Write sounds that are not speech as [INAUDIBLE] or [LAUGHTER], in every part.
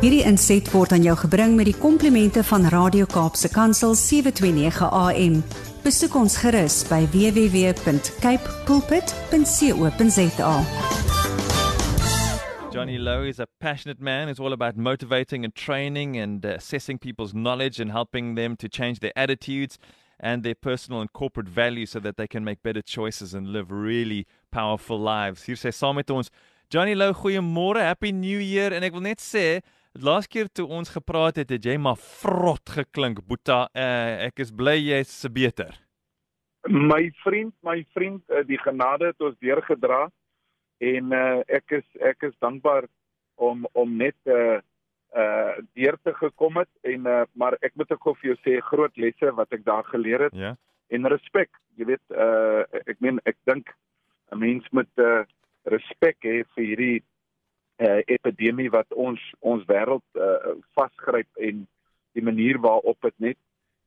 Hierdie inset word aan jou gebring met die komplimente van Radio Kaapse Kansel 729 AM. Besoek ons gerus by www.cape pulpit.co.za. Johnny Lowe is a passionate man. It's all about motivating and training and assessing people's knowledge and helping them to change their attitudes and their personal and corporate values so that they can make better choices and live really powerful lives. Hier sê saam met ons Johnny Lowe, goeiemôre, happy new year en ek wil net sê Laas keer toe ons gepraat het, het jy maar vrot geklink, Boeta. Uh, ek is bly jy's beter. My vriend, my vriend, uh, die genade het ons deurgedra en uh, ek is ek is dankbaar om om net uh uh deur te gekom het en uh maar ek moet ook vir jou sê groot lesse wat ek daar geleer het. Ja. En respek, jy weet uh ek meen ek dink 'n mens moet uh respek hê vir hierdie uh, epidemie wat ons ons wêreld uh, vasgryp en die manier waarop dit net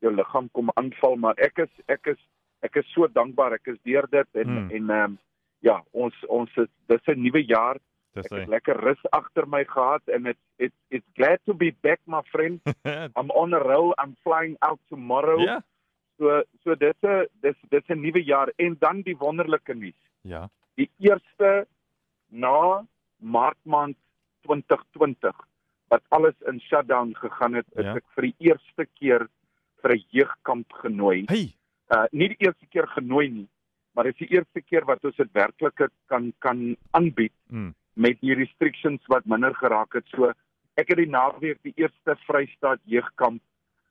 jou liggaam kom aanval maar ek is ek is ek is so dankbaar ek is deur dit en hmm. en ehm um, ja ons ons is dis 'n nuwe jaar Dis ek het lekker rus agter my gehad en it it it's glad to be back my friend [LAUGHS] I'm on a roll I'm flying out tomorrow Ja. so so dis 'n dis dis 'n nuwe jaar en dan die wonderlike nuus Ja. Die eerste na Maart maand 2020 wat alles in shutdown gegaan het, is Ja. ek vir die eerste keer vir 'n jeugkamp genooi. Hey. Uh nie die eerste keer genooi nie, maar dit is die eerste keer wat ons dit werklik kan kan aanbied Mm. met die restrictions wat minder geraak het. So ek het die naweek die eerste Vrystaat jeugkamp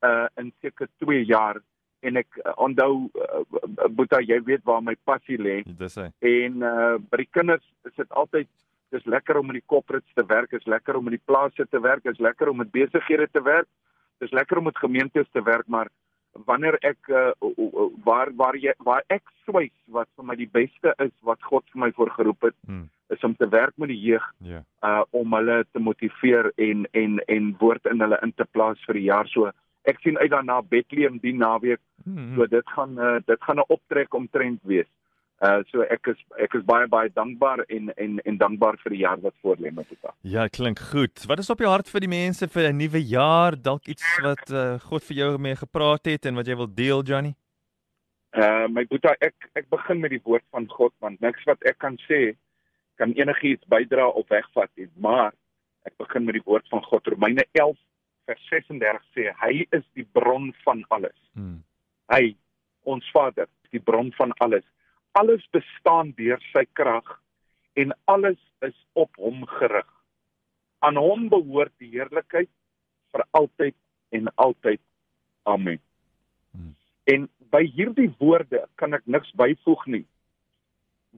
uh in seker 2 jaar en ek uh, onthou uh, Boeta jy weet waar my passie lê Dis hy. en uh by die kinders is dit altyd dis lekker om in die corporates te werk, is lekker om in die plase te werk, is lekker om met besighede te werk. Dis lekker om met gemeentes te werk, maar wanneer ek uh, waar waar jy waar ek swys wat vir my die beste is wat God vir my voorgeroep het, Mm. is om te werk met die jeug Ja. uh om hulle te motiveer en en en woord in hulle in te plaas vir die jaar. So ek sien uit daarna Bethlehem die naweek. Mm. So dit gaan uh, dit gaan 'n optrek omtrent wees. Uh so ek is ek is baie baie dankbaar en en en dankbaar vir die jaar wat voor lê met dit. Ja, klink goed. Wat is op jou hart vir die mense vir 'n nuwe jaar? Dalk iets wat uh, God vir jou mee gepraat het en wat jy wil deel, Johnny? Uh my boetie ek ek begin met die woord van God want niks wat ek kan sê kan enigiets bydra of wegvat nie, maar ek begin met die woord van God. Romeine 11 vers 36 sê hy is die bron van alles. Mm. Hy ons Vader is die bron van alles. Alles bestaan deur sy krag en alles is op hom gerig. Aan hom behoort die heerlikheid vir altyd en altyd. Amen. Hmm. En by hierdie woorde kan ek niks byvoeg nie.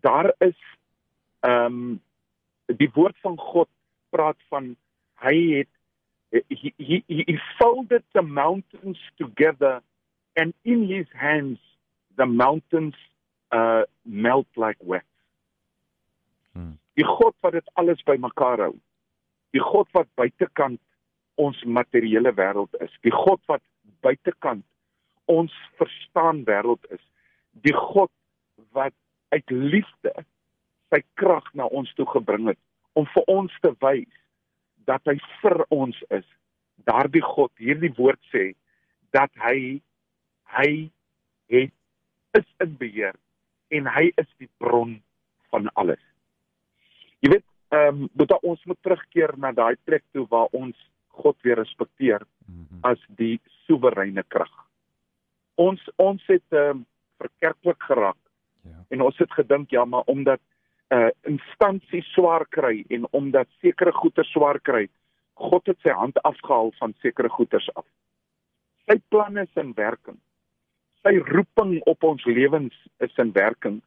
Daar is ehm um, die woord van God praat van hy het he, he, he folded the mountains together and in his hands the mountains uh melt like wax. Hmm. Die God wat dit alles bymekaar hou. Die God wat buitekant ons materiële wêreld is. Die God wat buitekant ons verstaan wêreld is. Die God wat uit liefde sy krag na ons toe gebring het om vir ons te wys dat hy vir ons is. Daardie God, hierdie woord sê dat hy hy het is in beheer en hy is die bron van alles. Jy weet, ehm um, moet ons moet terugkeer na daai plek toe waar ons God weer respekteer Mm -hmm. as die soewereine krag. Ons ons het ehm um, verkerklik geraak Ja. en ons het gedink ja, maar omdat uh, instansie swaar kry en omdat sekere goeder swaar kry, God het sy hand afgehaal van sekere goederes af. Sy planne is in werking. Sy roeping op ons lewens is in werking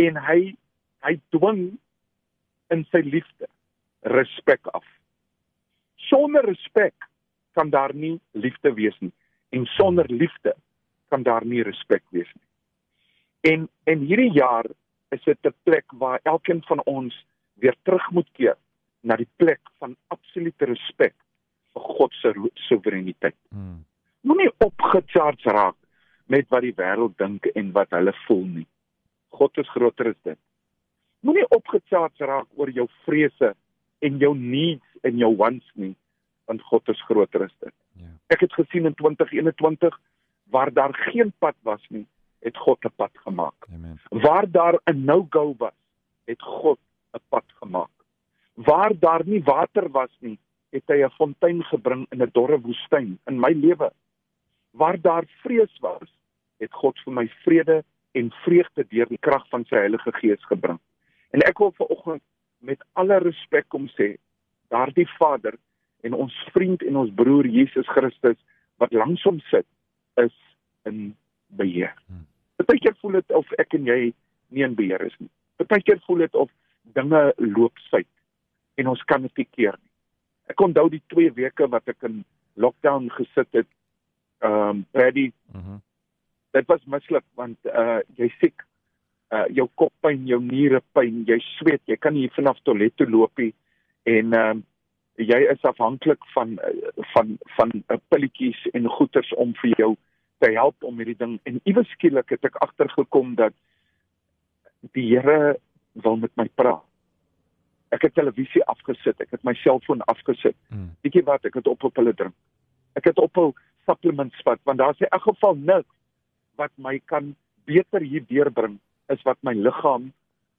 en hy hy dwing in sy liefde respek af. Sonder respek kan daar nie liefde wees nie en sonder liefde kan daar nie respek wees nie. En en hierdie jaar is dit 'n plek waar elkeen van ons weer terug moet keer na die plek van absolute respek vir God se soewereiniteit. Mm. Moenie opgecharge raak met wat die wêreld dink en wat hulle voel nie. God is groter as dit. Moenie opgecharge raak oor jou vrese en jou needs en jou wants nie, want God is groter as dit. Ja. Ek het gesien in 2021 waar daar geen pad was nie, het God 'n pad gemaak. Amen. Waar daar 'n no-go was, het God 'n pad gemaak. Waar daar nie water was nie, het hy 'n fontein gebring in 'n dorre woestyn in my lewe. Waar daar vrees was, het God vir my vrede en vreugde deur die krag van sy Heilige Gees gebring. En ek wil vanoggend met alle respek kom sê, daardie Vader en ons vriend en ons broer Jesus Christus wat langs hom sit, is in beheer. Hmm. Partykeer voel dit of ek en jy nie in beheer is nie. Partykeer voel dit of dinge loop suid en ons kan dit nie keer nie. Ek onthou die 2 weke wat ek in lockdown gesit het. Ehm um, Paddy. Mhm. Mm dit was mislik want uh jy siek. Uh jou koppyn, jou niere pyn, jy sweet, jy kan nie vanaf toilet toe loop nie en ehm um, jy is afhanklik van van van 'n uh, pilletjies en goeters om vir jou te help om hierdie ding en iewes skielik het ek agtergekom dat die Here wil met my praat. Ek het televisie afgesit, ek het my selfoon afgesit. Hmm. Weet jy wat, ek het op op hulle drink. Ek het op hul supplements vat want daar's in elk geval niks wat my kan beter hier deurbring is wat my liggaam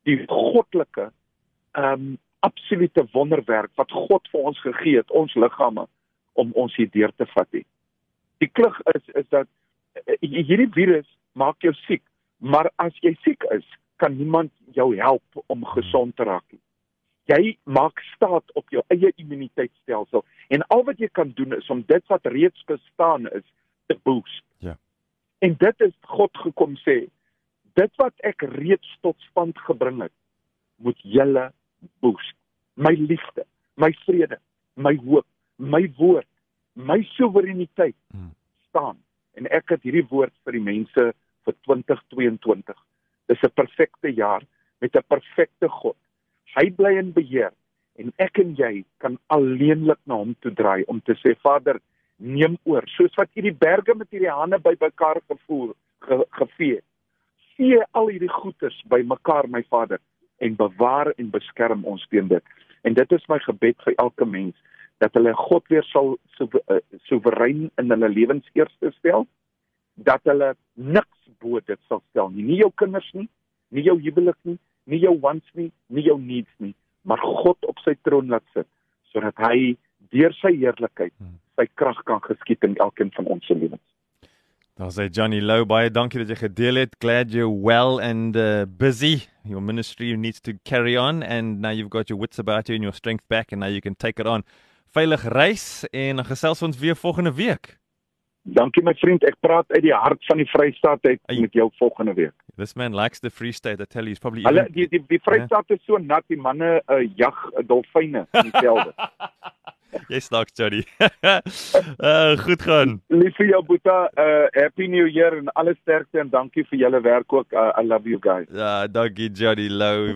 die goddelike ehm um, absolute wonderwerk wat God vir ons gegee het, ons liggame om ons hier deur te vat. Die, die klug is is dat hierdie virus maak jou siek, maar as jy siek is, kan niemand jou help om gesond te raak nie. Jy maak staat op jou eie immuniteitstelsel en al wat jy kan doen is om dit wat reeds bestaan is te boost. Ja. En dit is God gekom sê, dit wat ek reeds tot stand gebring het, moet julle boost. My liefde, my vrede, my hoop, my woord, my soewereiniteit hmm. staan. En ek het hierdie woord vir die mense vir 2022 Dis 'n perfekte jaar met 'n perfekte God. Hy bly in beheer en ek en jy kan alleenlik na hom toe draai om te sê Vader, neem oor. Soos wat U die berge met hierdie hande bymekaar gevoer ge, gevee. Vee al hierdie goeders bymekaar my Vader en bewaar en beskerm ons teen dit. En dit is my gebed vir elke mens dat hulle God weer sal eh, soewerein in hulle lewens eerste stel dat hulle niks bo dit sal stel nie. Nie jou kinders nie, nie jou huwelik nie, nie jou wants nie, nie jou needs nie, maar God op sy troon laat sit sodat hy deur sy heerlikheid hmm. sy krag kan geskied in elkeen van ons se lewens. Daar sê Johnny Lou baie dankie dat jy gedeel het. Glad you're well and uh, busy. Your ministry needs to carry on and now you've got your wits about you and your strength back and now you can take it on. Veilig reis en gesels ons weer volgende week. Dankie my vriend, ek praat uit die hart van die Vrystaat uit Ay, met jou volgende week. This man likes the Free State. I tell you, he's probably Hulle die die, die Vrystaat yeah? is so nat, die manne uh, jag dolfyne in die velde. [LAUGHS] Jy snak Jody. uh goed gaan. Lief vir jou Boeta, uh happy new year en alle sterkte en dankie vir julle werk ook. Uh, I love you guys. Ja, uh, dankie Jody Lou.